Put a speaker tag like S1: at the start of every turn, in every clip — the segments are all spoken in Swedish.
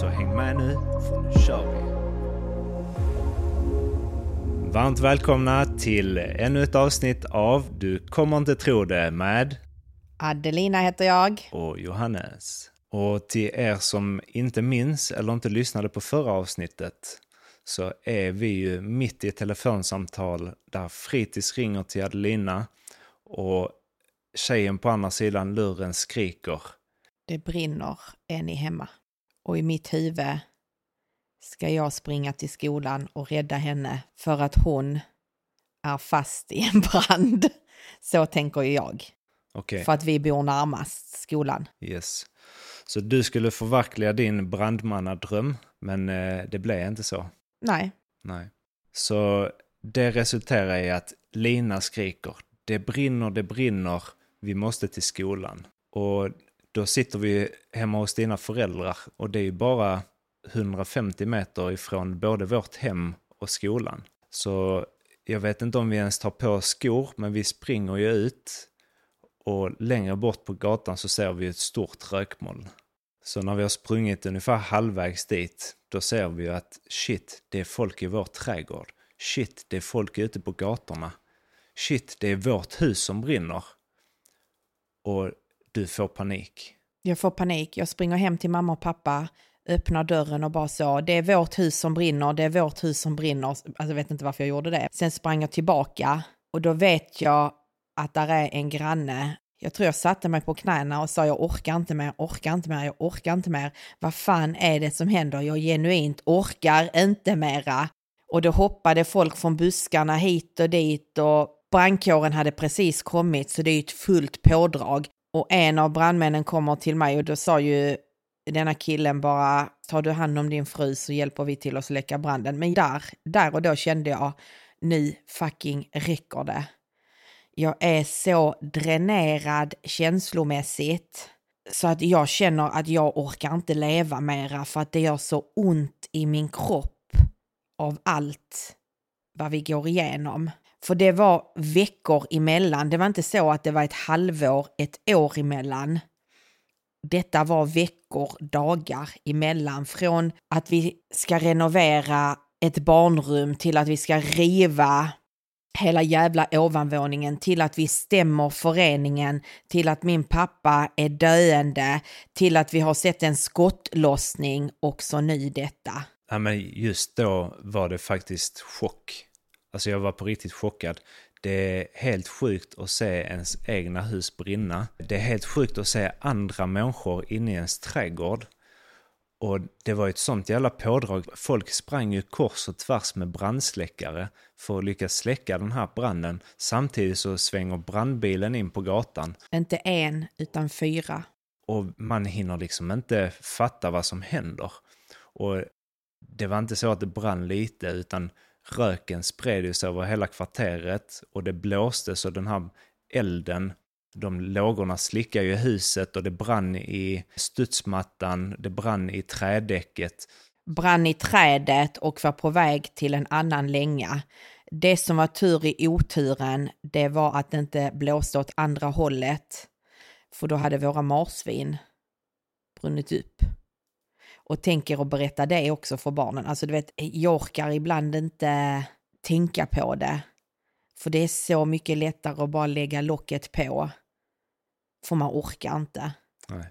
S1: Så häng med nu, för nu kör vi! Varmt välkomna till ännu ett avsnitt av Du kommer inte tro det med
S2: Adelina heter jag.
S1: och Johannes. Och till er som inte minns eller inte lyssnade på förra avsnittet så är vi ju mitt i ett telefonsamtal där Fritids ringer till Adelina och tjejen på andra sidan luren skriker.
S2: Det brinner, är ni hemma? Och i mitt huvud ska jag springa till skolan och rädda henne för att hon är fast i en brand. Så tänker jag.
S1: Okej,
S2: För att vi bor närmast skolan.
S1: yes. Så du skulle förverkliga din brandmannadröm, men eh, det blev inte så.
S2: Nej,
S1: Nej. Så det resulterar i att Lina skriker det brinner, det brinner, vi måste till skolan. Och då sitter vi hemma hos dina föräldrar och det är ju bara 150 meter ifrån både vårt hem och skolan. Så jag vet inte om vi ens tar på skor, men vi springer ju ut och längre bort på gatan så ser vi ett stort rökmoln. Så när vi har sprungit ungefär halvvägs dit, då ser vi ju att shit, det är folk i vår trädgård. Shit, det är folk ute på gatorna. Shit, det är vårt hus som brinner. Och du får panik.
S2: jag får panik. Jag springer hem till mamma och pappa, öppnar dörren och bara så, det är vårt hus som brinner, det är vårt hus som brinner. Alltså jag vet inte varför jag gjorde det. Sen sprang jag tillbaka och då vet jag att där är en granne. Jag tror jag satte mig på knäna och sa jag orkar inte mer, orkar inte mer, jag orkar inte mer. Vad fan är det som händer? Jag genuint orkar inte mera. Och då hoppade folk från buskarna hit och dit och brandkåren hade precis kommit så det är ett fullt pådrag. Och en av brandmännen kommer till mig och då sa ju denna killen bara tar du hand om din fru så hjälper vi till att släcka branden. Men där, där och då kände jag nu fucking räcker det. Jag är så dränerad känslomässigt så att jag känner att jag orkar inte leva mera för att det gör så ont i min kropp av allt vad vi går igenom. För det var veckor emellan. Det var inte så att det var ett halvår, ett år emellan. Detta var veckor, dagar emellan. Från att vi ska renovera ett barnrum till att vi ska riva hela jävla ovanvåningen till att vi stämmer föreningen, till att min pappa är döende, till att vi har sett en skottlossning och så nu detta.
S1: Ja, men just då var det faktiskt chock. Alltså jag var på riktigt chockad. Det är helt sjukt att se ens egna hus brinna. Det är helt sjukt att se andra människor inne i ens trädgård. Och det var ett sånt jävla pådrag. Folk sprang ju kors och tvärs med brandsläckare för att lyckas släcka den här branden. Samtidigt så svänger brandbilen in på gatan
S2: Inte en, utan fyra.
S1: och man hinner liksom inte fatta vad som händer. Och det var inte så att det brann lite utan röken spred sig över hela kvarteret och det blåste så den här elden, de lågorna slickade ju huset och det brann i studsmattan, det brann i trädäcket.
S2: brann i trädet och var på väg till en annan länga. Det som var tur i oturen, det var att det inte blåste åt andra hållet. För då hade våra marsvin brunnit upp. Och tänker att berätta det också för barnen. Alltså du vet, jag orkar ibland inte tänka på det. För det är så mycket lättare att bara lägga locket på. För man orkar inte.
S1: Nej.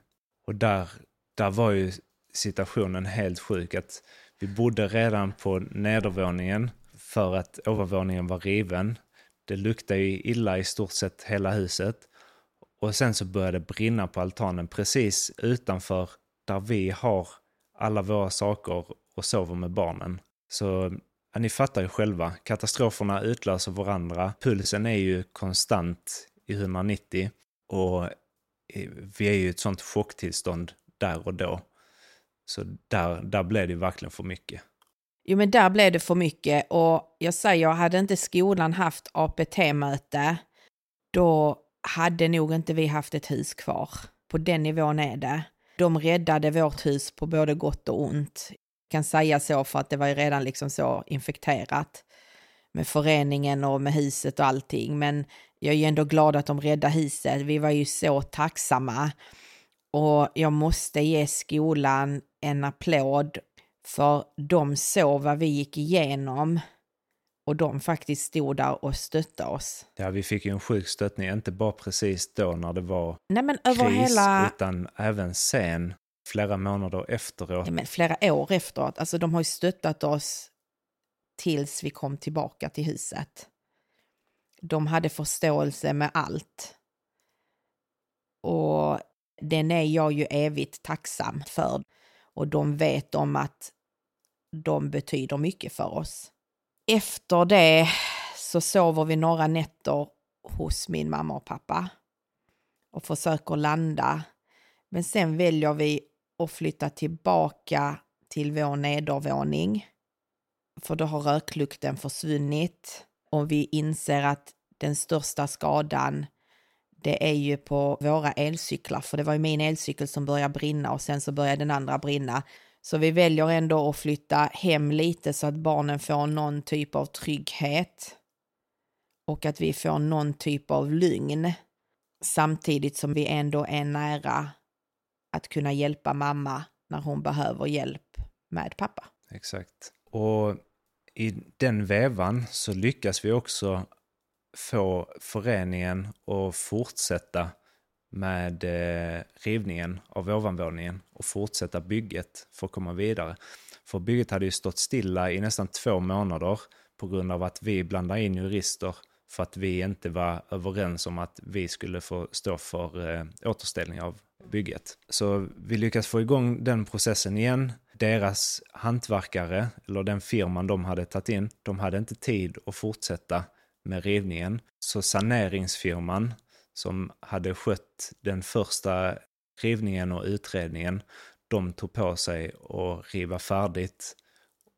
S1: Och där, där var ju situationen helt sjuk. Att vi bodde redan på nedervåningen för att övervåningen var riven. Det luktade ju illa i stort sett hela huset. Och sen så började det brinna på altanen precis utanför där vi har alla våra saker och sover med barnen. Så ja, ni fattar ju själva, katastroferna utlöser varandra. Pulsen är ju konstant i 190 och vi är ju i ett sånt chocktillstånd där och då. Så där, där blev det verkligen för mycket.
S2: Jo, men där blev det för mycket och jag säger, hade inte skolan haft APT-möte, då hade nog inte vi haft ett hus kvar. På den nivån är det. De räddade vårt hus på både gott och ont. Jag kan säga så för att det var ju redan liksom så infekterat med föreningen och med huset och allting. Men jag är ju ändå glad att de räddade huset. Vi var ju så tacksamma. Och jag måste ge skolan en applåd för de såg vad vi gick igenom och de faktiskt stod där och stöttade oss.
S1: Ja, vi fick ju en sjuk stöttning, inte bara precis då när det var
S2: Nej, men över
S1: kris,
S2: hela...
S1: utan även sen, flera månader efteråt.
S2: Ja, men flera år efteråt. Alltså de har ju stöttat oss tills vi kom tillbaka till huset. De hade förståelse med allt. Och den är jag ju evigt tacksam för. Och de vet om att de betyder mycket för oss. Efter det så sover vi några nätter hos min mamma och pappa och försöker landa. Men sen väljer vi att flytta tillbaka till vår nedervåning. För då har röklukten försvunnit och vi inser att den största skadan det är ju på våra elcyklar, för det var ju min elcykel som började brinna och sen så började den andra brinna. Så vi väljer ändå att flytta hem lite så att barnen får någon typ av trygghet och att vi får någon typ av lugn samtidigt som vi ändå är nära att kunna hjälpa mamma när hon behöver hjälp med pappa.
S1: Exakt. Och i den vevan så lyckas vi också få föreningen att fortsätta med eh, rivningen av ovanvåningen och fortsätta bygget för att komma vidare. För bygget hade ju stått stilla i nästan två månader på grund av att vi blandade in jurister för att vi inte var överens om att vi skulle få stå för eh, återställning av bygget. Så vi lyckas få igång den processen igen. Deras hantverkare, eller den firman de hade tagit in, de hade inte tid att fortsätta med rivningen. Så saneringsfirman som hade skött den första rivningen och utredningen, de tog på sig att riva färdigt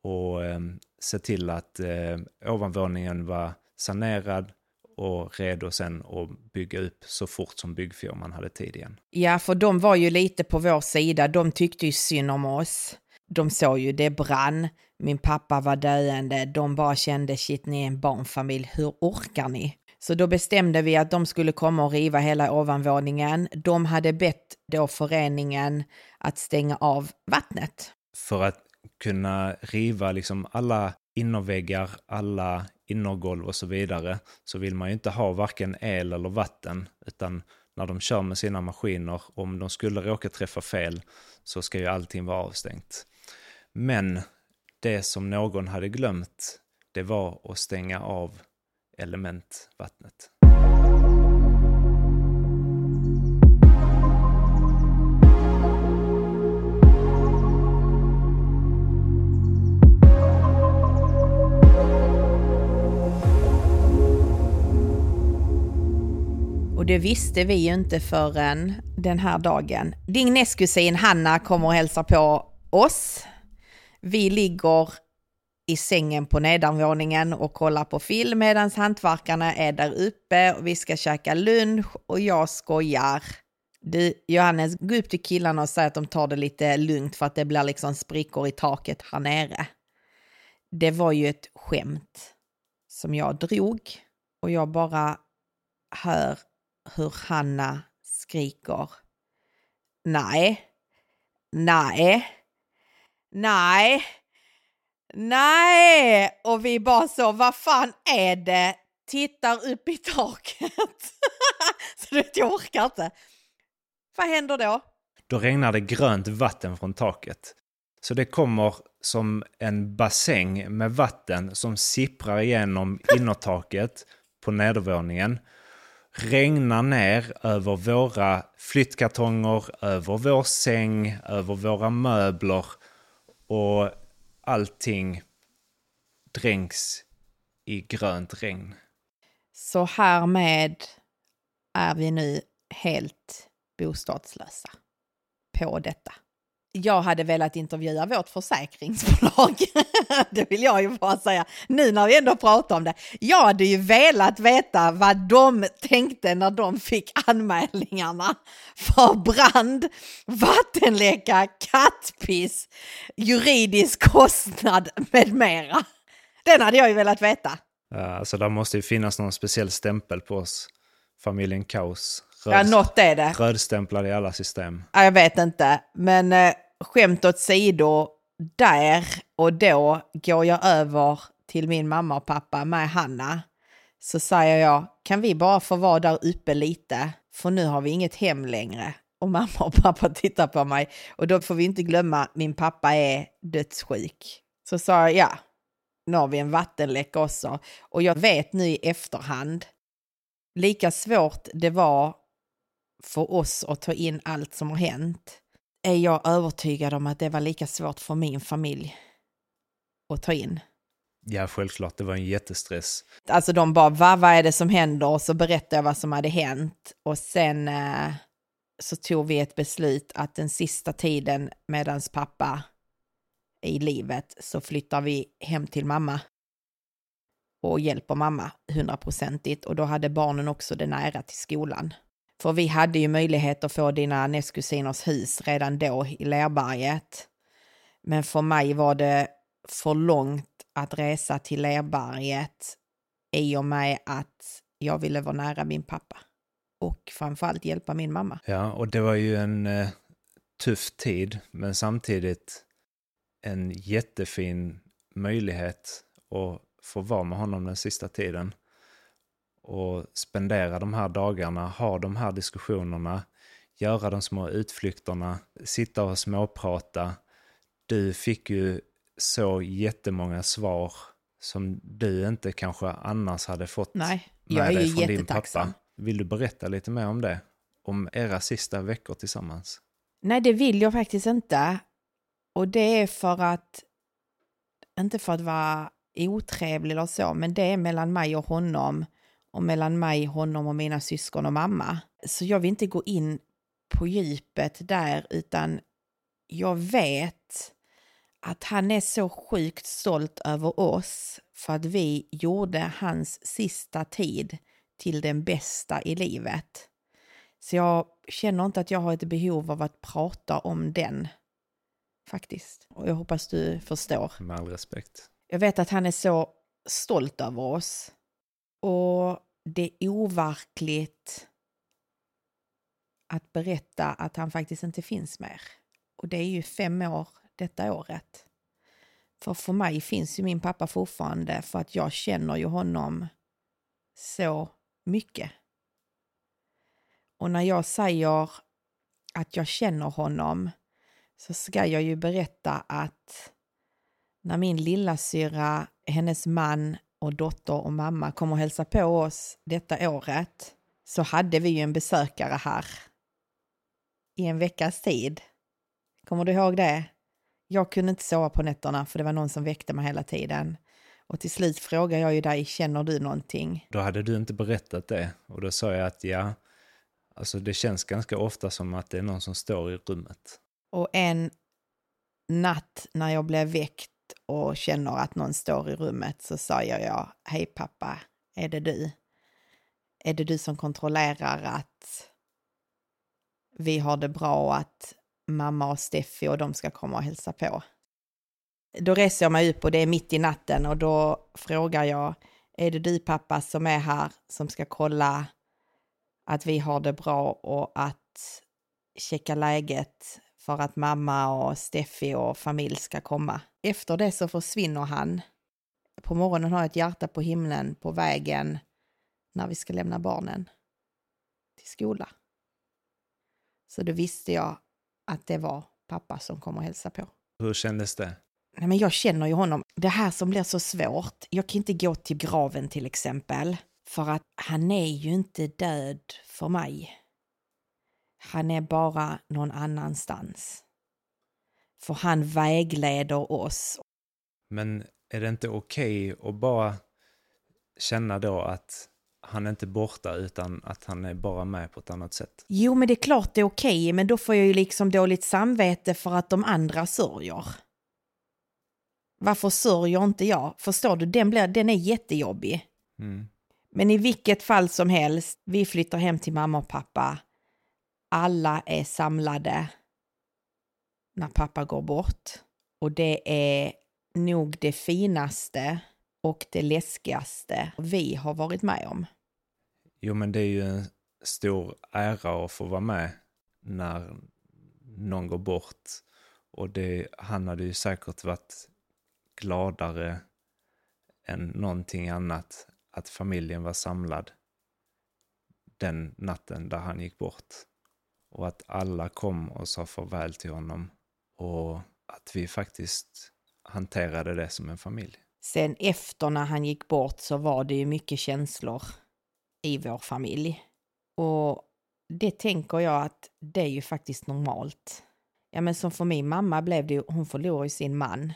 S1: och eh, se till att eh, ovanvåningen var sanerad och redo sen att bygga upp så fort som byggfirman hade tid igen.
S2: Ja, för de var ju lite på vår sida. De tyckte ju synd om oss. De såg ju det brann. Min pappa var döende. De bara kände shit, ni är en barnfamilj. Hur orkar ni? Så då bestämde vi att de skulle komma och riva hela ovanvåningen. De hade bett då föreningen att stänga av vattnet.
S1: För att kunna riva liksom alla innerväggar, alla innergolv och så vidare så vill man ju inte ha varken el eller vatten utan när de kör med sina maskiner, om de skulle råka träffa fel så ska ju allting vara avstängt. Men det som någon hade glömt, det var att stänga av element vattnet.
S2: Och det visste vi ju inte förrän den här dagen. Din nästkusin Hanna kommer och hälsar på oss. Vi ligger i sängen på nedanvåningen och kollar på film medan hantverkarna är där uppe och vi ska käka lunch och jag skojar. Du, Johannes, gå upp till killarna och säg att de tar det lite lugnt för att det blir liksom sprickor i taket här nere. Det var ju ett skämt som jag drog och jag bara hör hur Hanna skriker. Nej, nej, nej, nej. Och vi bara så, vad fan är det? Tittar upp i taket. så du vet, jag orkar inte. Vad händer då?
S1: Då regnar det grönt vatten från taket. Så det kommer som en bassäng med vatten som sipprar igenom innertaket på nedervåningen regnar ner över våra flyttkartonger, över vår säng, över våra möbler och allting dränks i grönt regn.
S2: Så härmed är vi nu helt bostadslösa på detta jag hade velat intervjua vårt försäkringsbolag. det vill jag ju bara säga, nu när vi ändå pratar om det. Jag hade ju velat veta vad de tänkte när de fick anmälningarna för brand, vattenläcka, kattpiss, juridisk kostnad med mera. Den hade jag ju velat veta.
S1: Ja, alltså där måste ju finnas någon speciell stämpel på oss. Familjen Kaos.
S2: Ja, något är det.
S1: Rödstämplade i alla system.
S2: Ja, jag vet inte, men eh, skämt åsido, där och då går jag över till min mamma och pappa med Hanna. Så säger jag, kan vi bara få vara där uppe lite? För nu har vi inget hem längre. Och mamma och pappa tittar på mig. Och då får vi inte glömma, min pappa är dödssjuk. Så sa jag, ja, nu har vi en vattenläcka också. Och jag vet nu i efterhand, lika svårt det var för oss att ta in allt som har hänt, är jag övertygad om att det var lika svårt för min familj att ta in.
S1: Ja, självklart. Det var en jättestress.
S2: Alltså de bara, Va, vad är det som händer? Och så berättade jag vad som hade hänt. Och sen eh, så tog vi ett beslut att den sista tiden medans pappa är i livet så flyttar vi hem till mamma och hjälper mamma hundraprocentigt. Och då hade barnen också det nära till skolan. För vi hade ju möjlighet att få dina nästkusiners hus redan då i Lerberget. Men för mig var det för långt att resa till Lerberget i och med att jag ville vara nära min pappa. Och framförallt hjälpa min mamma.
S1: Ja, och det var ju en eh, tuff tid, men samtidigt en jättefin möjlighet att få vara med honom den sista tiden och spendera de här dagarna, ha de här diskussionerna, göra de små utflykterna, sitta och småprata. Du fick ju så jättemånga svar som du inte kanske annars hade fått
S2: Nej, jag
S1: med
S2: är
S1: dig från din pappa. Vill du berätta lite mer om det? Om era sista veckor tillsammans?
S2: Nej, det vill jag faktiskt inte. Och det är för att, inte för att vara otrevlig eller så, men det är mellan mig och honom och mellan mig, honom och mina syskon och mamma. Så jag vill inte gå in på djupet där, utan jag vet att han är så sjukt stolt över oss för att vi gjorde hans sista tid till den bästa i livet. Så jag känner inte att jag har ett behov av att prata om den, faktiskt. Och jag hoppas du förstår.
S1: Med all respekt.
S2: Jag vet att han är så stolt över oss. Och det är overkligt att berätta att han faktiskt inte finns mer. Och det är ju fem år detta året. För för mig finns ju min pappa fortfarande för att jag känner ju honom så mycket. Och när jag säger att jag känner honom så ska jag ju berätta att när min lilla syra, hennes man och dotter och mamma kom och hälsa på oss detta året så hade vi ju en besökare här i en veckas tid. Kommer du ihåg det? Jag kunde inte sova på nätterna för det var någon som väckte mig hela tiden. Och till slut frågade jag ju dig, känner du någonting?
S1: Då hade du inte berättat det och då sa jag att ja, alltså det känns ganska ofta som att det är någon som står i rummet.
S2: Och en natt när jag blev väckt och känner att någon står i rummet så säger jag, hej pappa, är det du? Är det du som kontrollerar att vi har det bra och att mamma och Steffi och de ska komma och hälsa på? Då reser jag mig upp och det är mitt i natten och då frågar jag, är det du pappa som är här som ska kolla att vi har det bra och att checka läget för att mamma och Steffi och familj ska komma. Efter det så försvinner han. På morgonen har jag ett hjärta på himlen på vägen när vi ska lämna barnen till skola. Så då visste jag att det var pappa som kom och hälsa på.
S1: Hur kändes det?
S2: Nej, men jag känner ju honom. Det här som blir så svårt. Jag kan inte gå till graven till exempel. För att han är ju inte död för mig. Han är bara någon annanstans. För han vägleder oss.
S1: Men är det inte okej att bara känna då att han är inte borta utan att han är bara med på ett annat sätt.
S2: Jo, men det är klart det är okej, men då får jag ju liksom dåligt samvete för att de andra sörjer. Varför sörjer inte jag? Förstår du, den, blir, den är jättejobbig.
S1: Mm.
S2: Men i vilket fall som helst, vi flyttar hem till mamma och pappa. Alla är samlade när pappa går bort. Och det är nog det finaste och det läskigaste vi har varit med om.
S1: Jo, men det är ju en stor ära att få vara med när någon går bort. Och det, han hade ju säkert varit gladare än någonting annat att familjen var samlad den natten där han gick bort. Och att alla kom och sa farväl till honom. Och att vi faktiskt hanterade det som en familj.
S2: Sen efter när han gick bort så var det ju mycket känslor i vår familj. Och det tänker jag att det är ju faktiskt normalt. Ja men som för min mamma blev det ju, hon förlorade sin man.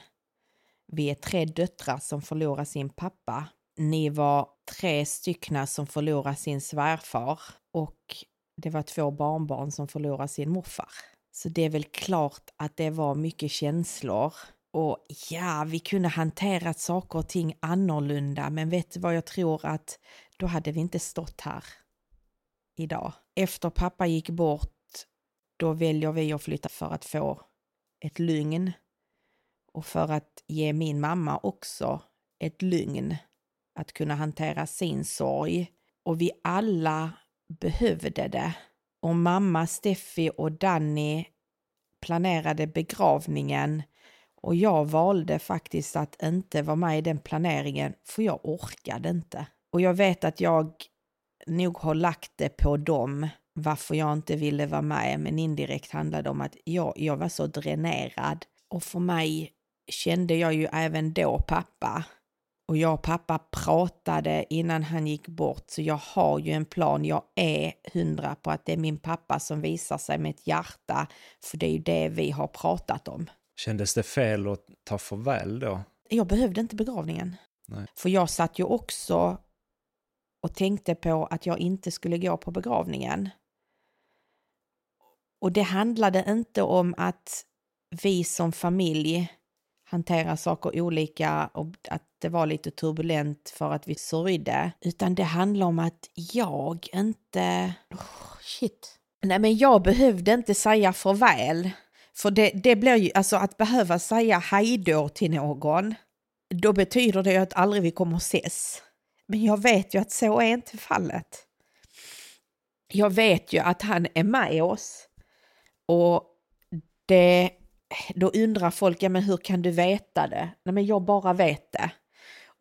S2: Vi är tre döttrar som förlorar sin pappa. Ni var tre styckna som förlorar sin svärfar och det var två barnbarn som förlorade sin morfar. Så det är väl klart att det var mycket känslor. Och ja, vi kunde hanterat saker och ting annorlunda, men vet du vad jag tror att då hade vi inte stått här idag. Efter pappa gick bort, då väljer vi att flytta för att få ett lugn och för att ge min mamma också ett lugn att kunna hantera sin sorg. Och vi alla behövde det. Och mamma, Steffi och Danny planerade begravningen och jag valde faktiskt att inte vara med i den planeringen för jag orkade inte. Och jag vet att jag nog har lagt det på dem varför jag inte ville vara med, men indirekt handlade det om att jag, jag var så dränerad. Och för mig kände jag ju även då pappa. Och jag och pappa pratade innan han gick bort, så jag har ju en plan. Jag är hundra på att det är min pappa som visar sig med ett hjärta, för det är ju det vi har pratat om.
S1: Kändes det fel att ta farväl då?
S2: Jag behövde inte begravningen.
S1: Nej.
S2: För jag satt ju också och tänkte på att jag inte skulle gå på begravningen. Och det handlade inte om att vi som familj hanterar saker olika och att det var lite turbulent för att vi sörjde, utan det handlar om att jag inte... Oh, shit. Nej, men jag behövde inte säga farväl. För det, det blir ju, alltså att behöva säga hejdå till någon, då betyder det ju att aldrig vi kommer att ses. Men jag vet ju att så är inte fallet. Jag vet ju att han är med oss. Och det, då undrar folk, ja men hur kan du veta det? Nej men jag bara vet det.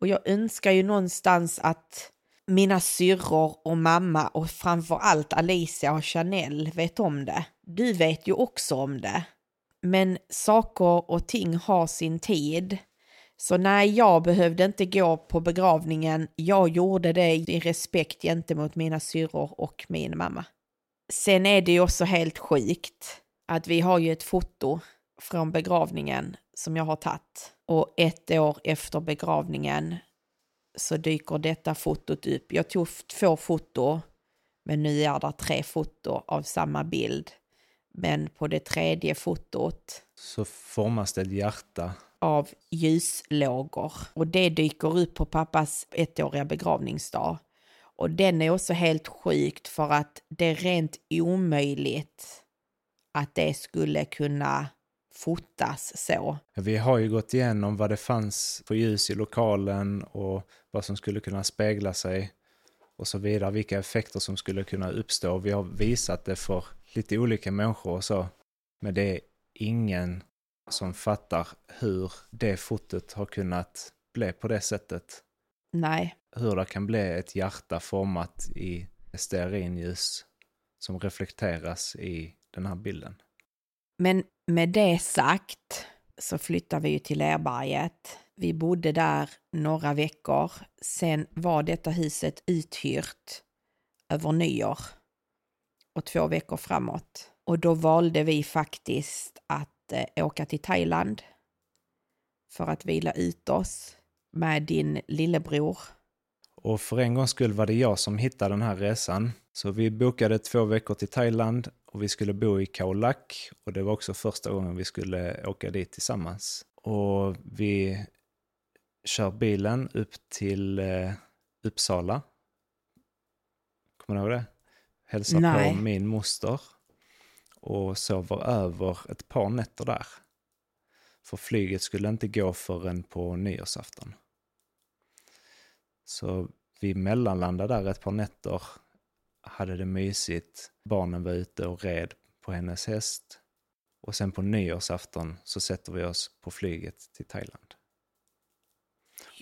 S2: Och jag önskar ju någonstans att mina syrror och mamma och framförallt Alicia och Chanel vet om det. Du vet ju också om det. Men saker och ting har sin tid. Så nej, jag behövde inte gå på begravningen. Jag gjorde det i respekt gentemot mina syrror och min mamma. Sen är det ju också helt sjukt att vi har ju ett foto från begravningen som jag har tagit. Och ett år efter begravningen så dyker detta fotot upp. Jag tog två foto, men nu är det tre foto av samma bild. Men på det tredje fotot
S1: Så formas det ett hjärta.
S2: av ljuslågor och det dyker upp på pappas ettåriga begravningsdag. Och den är också helt sjukt för att det är rent omöjligt att det skulle kunna fotas så.
S1: Vi har ju gått igenom vad det fanns för ljus i lokalen och vad som skulle kunna spegla sig och så vidare, vilka effekter som skulle kunna uppstå. Vi har visat det för lite olika människor och så, men det är ingen som fattar hur det fotot har kunnat bli på det sättet.
S2: Nej,
S1: Hur det kan bli ett hjärta format i stearinljus som reflekteras i den här bilden.
S2: Men med det sagt så flyttar vi ju till Lerberget. Vi bodde där några veckor. Sen var detta huset uthyrt över nyår och två veckor framåt. Och då valde vi faktiskt att eh, åka till Thailand för att vila ut oss med din lillebror.
S1: Och för en gångs skull var det jag som hittade den här resan. Så vi bokade två veckor till Thailand och vi skulle bo i Khao Lak. Och det var också första gången vi skulle åka dit tillsammans. Och vi kör bilen upp till eh, Uppsala. Kommer du ihåg det? Hälsar
S2: Nej.
S1: på min moster. Och sover över ett par nätter där. För flyget skulle inte gå förrän på nyårsafton. Så vi mellanlandade där ett par nätter, hade det mysigt. Barnen var ute och red på hennes häst. Och sen på nyårsafton så sätter vi oss på flyget till Thailand.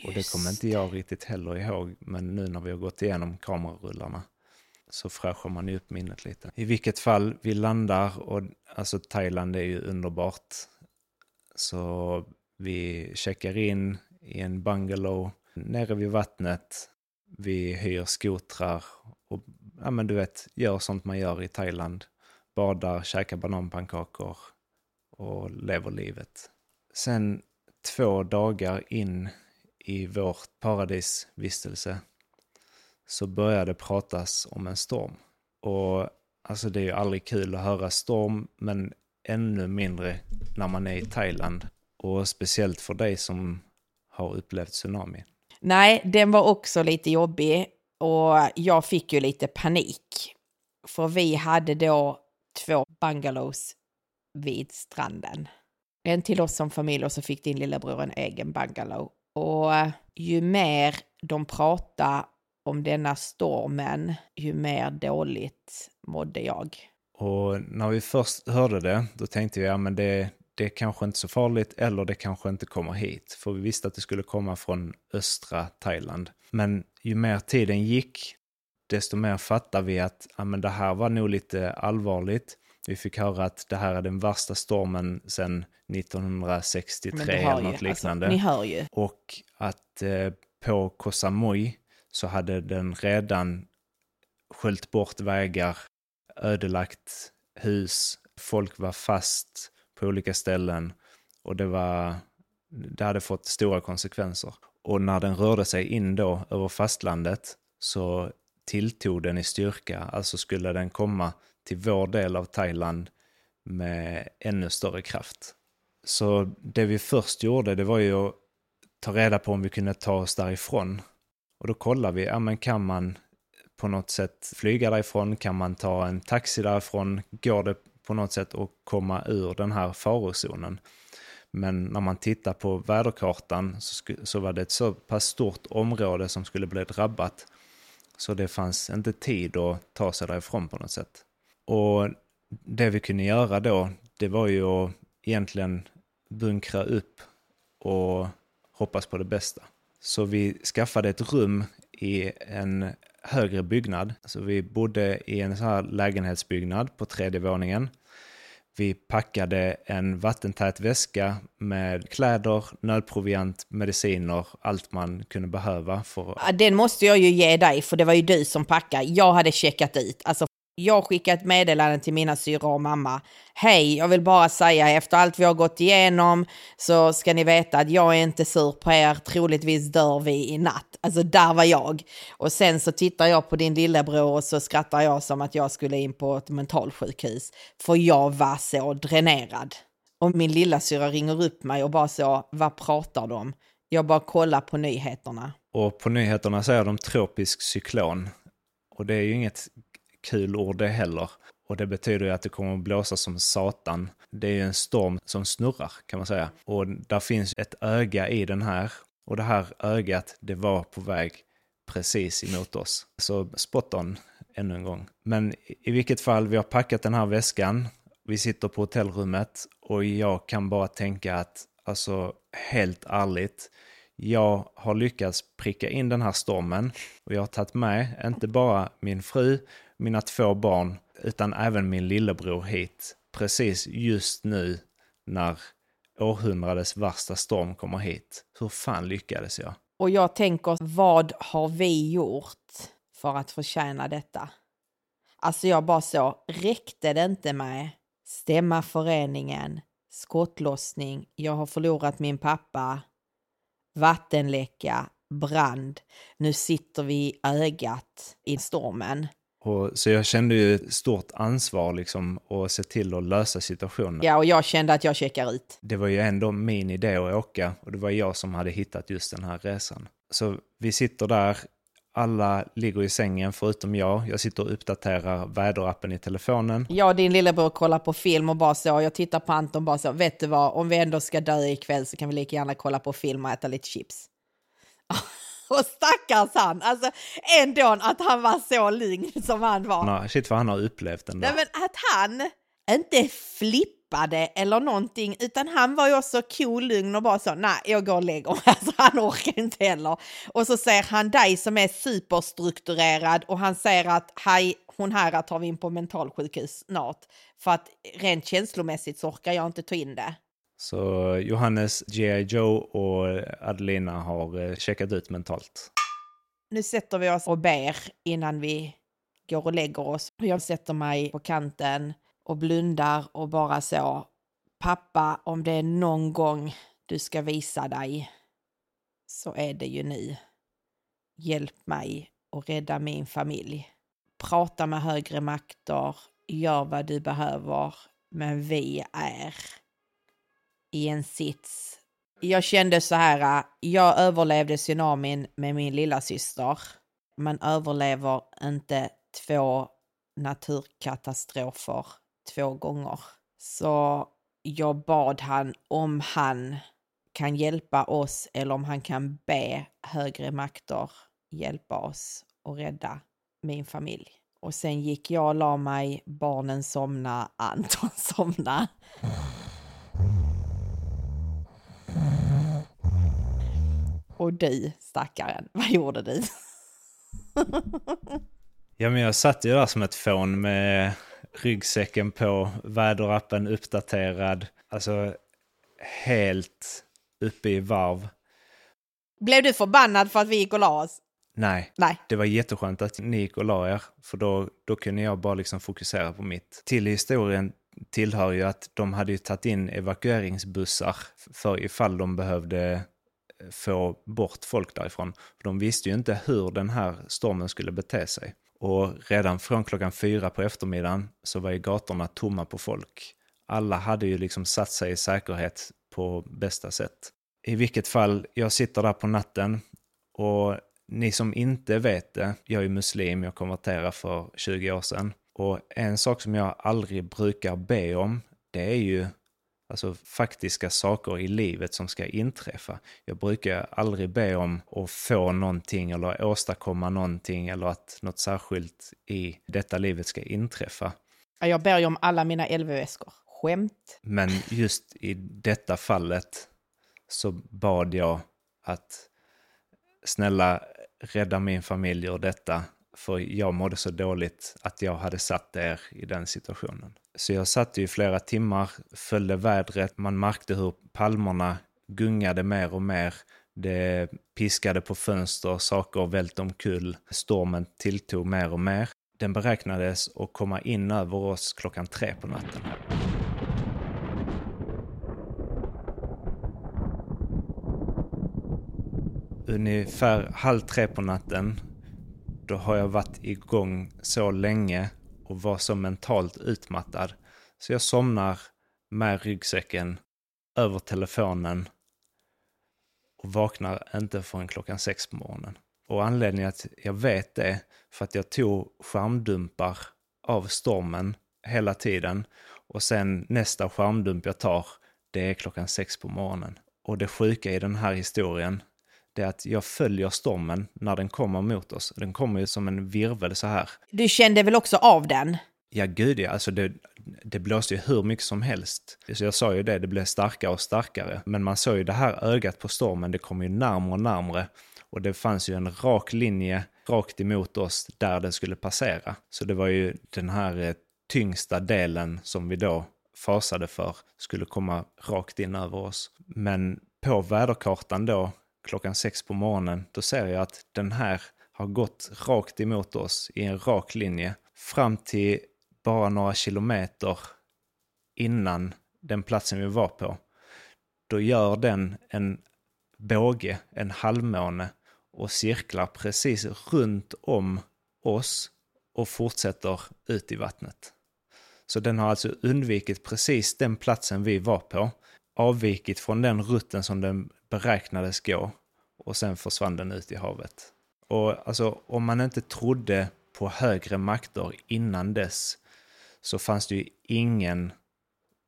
S1: Och det kommer inte jag riktigt heller ihåg, men nu när vi har gått igenom kamerarullarna så fräschar man ju upp minnet lite. I vilket fall, vi landar och alltså Thailand är ju underbart. Så vi checkar in i en bungalow nere vid vattnet. Vi hyr skotrar och ja, men du vet, gör sånt man gör i Thailand. Badar, käkar bananpannkakor och lever livet. Sen två dagar in i vårt paradisvistelse så började pratas om en storm. Och alltså det är ju aldrig kul att höra storm, men ännu mindre när man är i Thailand. Och speciellt för dig som har upplevt tsunami.
S2: Nej, den var också lite jobbig och jag fick ju lite panik. För vi hade då två bungalows vid stranden. En till oss som familj och så fick din lillebror en egen bungalow. Och eh, ju mer de pratade om denna stormen, ju mer dåligt mådde jag.
S1: Och när vi först hörde det, då tänkte vi, ja men det, det är kanske inte så farligt, eller det kanske inte kommer hit. För vi visste att det skulle komma från östra Thailand. Men ju mer tiden gick, desto mer fattade vi att ja, men det här var nog lite allvarligt. Vi fick höra att det här är den värsta stormen sedan 1963
S2: Men det
S1: eller
S2: hör ju,
S1: något liknande.
S2: Alltså, ni hör ju.
S1: Och att eh, på Koh Samui så hade den redan sköljt bort vägar, ödelagt hus, folk var fast på olika ställen och det, var, det hade fått stora konsekvenser. Och när den rörde sig in då över fastlandet så tilltog den i styrka, alltså skulle den komma till vår del av Thailand med ännu större kraft. Så det vi först gjorde, det var ju att ta reda på om vi kunde ta oss därifrån. Och då kollade vi, ja men kan man på något sätt flyga därifrån? Kan man ta en taxi därifrån? Går det på något sätt att komma ur den här farozonen? Men när man tittar på väderkartan så, så var det ett så pass stort område som skulle bli drabbat. Så det fanns inte tid att ta sig därifrån på något sätt. Och det vi kunde göra då, det var ju att egentligen bunkra upp och hoppas på det bästa. Så vi skaffade ett rum i en högre byggnad. Så vi bodde i en sån här lägenhetsbyggnad på tredje våningen. Vi packade en vattentät väska med kläder, nödproviant, mediciner, allt man kunde behöva. För...
S2: Den måste jag ju ge dig, för det var ju du som packade. Jag hade checkat ut. Alltså, jag skickar ett meddelande till mina syrror och mamma. Hej, jag vill bara säga efter allt vi har gått igenom så ska ni veta att jag är inte sur på er. Troligtvis dör vi i natt. Alltså där var jag. Och sen så tittar jag på din lillebror och så skrattar jag som att jag skulle in på ett mentalsjukhus. För jag var så dränerad. Och min lilla syra ringer upp mig och bara så, vad pratar de? Jag bara kollar på nyheterna.
S1: Och på nyheterna säger de tropisk cyklon. Och det är ju inget kul ord det heller. Och det betyder ju att det kommer att blåsa som satan. Det är ju en storm som snurrar kan man säga. Och där finns ett öga i den här. Och det här ögat, det var på väg precis emot oss. Så spot on ännu en gång. Men i vilket fall, vi har packat den här väskan. Vi sitter på hotellrummet och jag kan bara tänka att, alltså helt ärligt, jag har lyckats pricka in den här stormen och jag har tagit med inte bara min fru, mina två barn, utan även min lillebror hit. Precis just nu när århundradets värsta storm kommer hit. Hur fan lyckades jag?
S2: Och jag tänker, vad har vi gjort för att förtjäna detta? Alltså jag bara så, räckte det inte med stämma föreningen, skottlossning, jag har förlorat min pappa, vattenläcka, brand. Nu sitter vi i ögat i stormen.
S1: Och, så jag kände ju ett stort ansvar liksom att se till att lösa situationen.
S2: Ja, och jag kände att jag checkar ut.
S1: Det var ju ändå min idé att åka och det var jag som hade hittat just den här resan. Så vi sitter där, alla ligger i sängen förutom jag. Jag sitter och uppdaterar väderappen i telefonen.
S2: Jag och din lillebror kollar på film och bara så, jag tittar på Anton bara så, vet du vad, om vi ändå ska dö ikväll så kan vi lika gärna kolla på film och äta lite chips. och stackars han, alltså ändå att han var så lugn som han var.
S1: Nej, shit vad han har upplevt ändå.
S2: Nej men att han inte flippade eller någonting, utan han var ju också cool, lugn och bara så, nej jag går och lägger mig, alltså han orkar inte heller. Och så ser han dig som är superstrukturerad och han säger att hej, hon här tar vi in på mentalsjukhus snart. För att rent känslomässigt så orkar jag inte ta in det.
S1: Så Johannes, G.I. Joe och Adelina har eh, checkat ut mentalt.
S2: Nu sätter vi oss och ber innan vi går och lägger oss. Jag sätter mig på kanten och blundar och bara så. Pappa, om det är någon gång du ska visa dig så är det ju nu. Hjälp mig och rädda min familj. Prata med högre makter, gör vad du behöver, men vi är i en sits. Jag kände så här, äh, jag överlevde tsunamin med min lilla syster. Man överlever inte två naturkatastrofer två gånger. Så jag bad han om han kan hjälpa oss eller om han kan be högre makter hjälpa oss och rädda min familj. Och sen gick jag och la mig, barnen somna, Anton somna. Och du, stackaren, vad gjorde du?
S1: ja, men jag satt ju där som ett fån med ryggsäcken på, väderappen uppdaterad. Alltså helt uppe i varv.
S2: Blev du förbannad för att vi gick och la oss?
S1: Nej.
S2: Nej.
S1: Det var jätteskönt att ni gick och la er, för då, då kunde jag bara liksom fokusera på mitt. Till historien tillhör ju att de hade ju tagit in evakueringsbussar för ifall de behövde eh, få bort folk därifrån. De visste ju inte hur den här stormen skulle bete sig. Och redan från klockan fyra på eftermiddagen så var ju gatorna tomma på folk. Alla hade ju liksom satt sig i säkerhet på bästa sätt. I vilket fall, jag sitter där på natten och ni som inte vet det, jag är muslim, jag konverterade för 20 år sedan. Och en sak som jag aldrig brukar be om, det är ju alltså faktiska saker i livet som ska inträffa. Jag brukar aldrig be om att få någonting eller åstadkomma någonting eller att något särskilt i detta livet ska inträffa.
S2: Jag ber ju om alla mina LV-väskor. Skämt.
S1: Men just i detta fallet så bad jag att snälla rädda min familj ur detta för jag mådde så dåligt att jag hade satt er i den situationen. Så jag satt i flera timmar, följde vädret, man märkte hur palmerna gungade mer och mer. Det piskade på fönster, saker välte omkull. Stormen tilltog mer och mer. Den beräknades att komma in över oss klockan tre på natten. Ungefär halv tre på natten då har jag varit igång så länge och var så mentalt utmattad. Så jag somnar med ryggsäcken över telefonen och vaknar inte förrän klockan sex på morgonen. Och anledningen att jag vet det, för att jag tog skärmdumpar av stormen hela tiden. Och sen nästa skärmdump jag tar, det är klockan sex på morgonen. Och det sjuka i den här historien, det är att jag följer stormen när den kommer mot oss. Den kommer ju som en virvel så här.
S2: Du kände väl också av den?
S1: Ja, gud ja. Alltså det, det blåste ju hur mycket som helst. Så jag sa ju det, det blev starkare och starkare. Men man såg ju det här ögat på stormen, det kom ju närmre och närmre. Och det fanns ju en rak linje rakt emot oss där den skulle passera. Så det var ju den här eh, tyngsta delen som vi då fasade för skulle komma rakt in över oss. Men på väderkartan då klockan sex på morgonen, då ser jag att den här har gått rakt emot oss i en rak linje fram till bara några kilometer innan den platsen vi var på. Då gör den en båge, en halvmåne och cirklar precis runt om oss och fortsätter ut i vattnet. Så den har alltså undvikit precis den platsen vi var på, avvikit från den rutten som den beräknades gå och sen försvann den ut i havet. Och alltså om man inte trodde på högre makter innan dess så fanns det ju ingen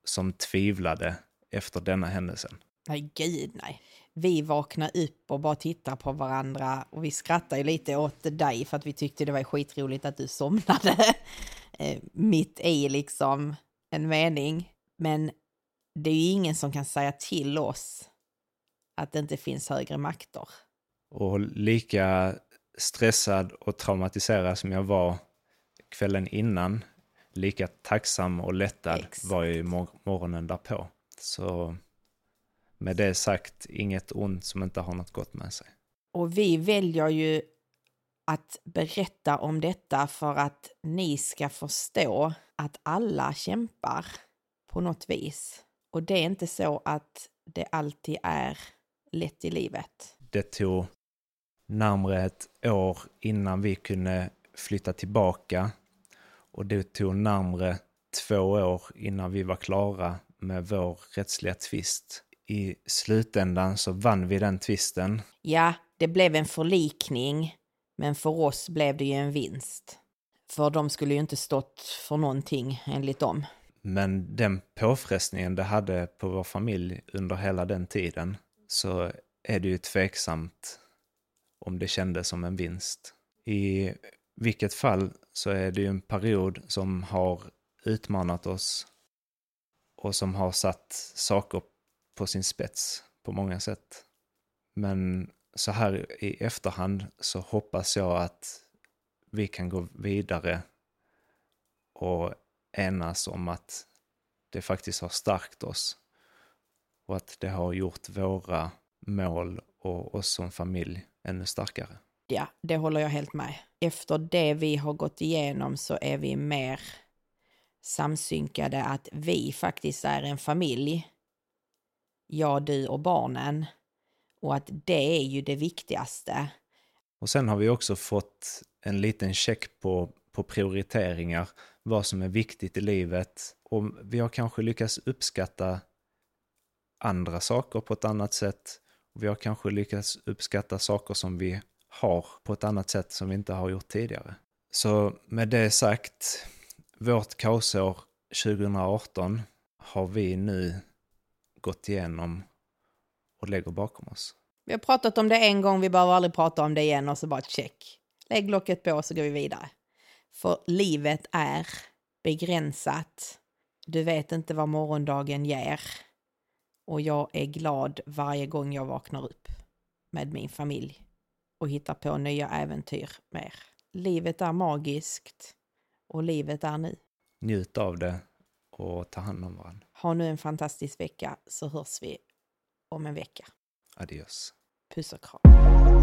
S1: som tvivlade efter denna händelsen.
S2: Nej, gud nej. Vi vaknade upp och bara tittade på varandra och vi skrattade ju lite åt dig för att vi tyckte det var skitroligt att du somnade eh, mitt i liksom en mening. Men det är ju ingen som kan säga till oss att det inte finns högre makter.
S1: Och lika stressad och traumatiserad som jag var kvällen innan, lika tacksam och lättad
S2: Exakt.
S1: var jag i mor morgonen därpå. Så med det sagt, inget ont som inte har något gott med sig.
S2: Och vi väljer ju att berätta om detta för att ni ska förstå att alla kämpar på något vis. Och det är inte så att det alltid är lätt i livet.
S1: Det tog närmare ett år innan vi kunde flytta tillbaka och det tog närmare två år innan vi var klara med vår rättsliga tvist. I slutändan så vann vi den tvisten
S2: Ja, det blev en förlikning, men för oss blev det ju en vinst. För de skulle ju inte stått för någonting enligt dem.
S1: Men den påfrestningen det hade på vår familj under hela den tiden så är det ju tveksamt om det kändes som en vinst. I vilket fall så är det ju en period som har utmanat oss och som har satt saker på sin spets på många sätt. Men så här i efterhand så hoppas jag att vi kan gå vidare och enas om att det faktiskt har stärkt oss och att det har gjort våra mål och oss som familj ännu starkare.
S2: Ja, det håller jag helt med. Efter det vi har gått igenom så är vi mer samsynkade att vi faktiskt är en familj. Jag, du och barnen. Och att det är ju det viktigaste.
S1: Och sen har vi också fått en liten check på, på prioriteringar, vad som är viktigt i livet. Och vi har kanske lyckats uppskatta andra saker på ett annat sätt. Vi har kanske lyckats uppskatta saker som vi har på ett annat sätt som vi inte har gjort tidigare. Så med det sagt, vårt kaosår 2018 har vi nu gått igenom och lägger bakom oss.
S2: Vi har pratat om det en gång, vi behöver aldrig prata om det igen och så bara check. Lägg locket på så går vi vidare. För livet är begränsat. Du vet inte vad morgondagen ger. Och jag är glad varje gång jag vaknar upp med min familj och hittar på nya äventyr med er. Livet är magiskt och livet är nu.
S1: Njut av det och ta hand om varandra.
S2: Ha nu en fantastisk vecka så hörs vi om en vecka.
S1: Adios.
S2: Puss och kram.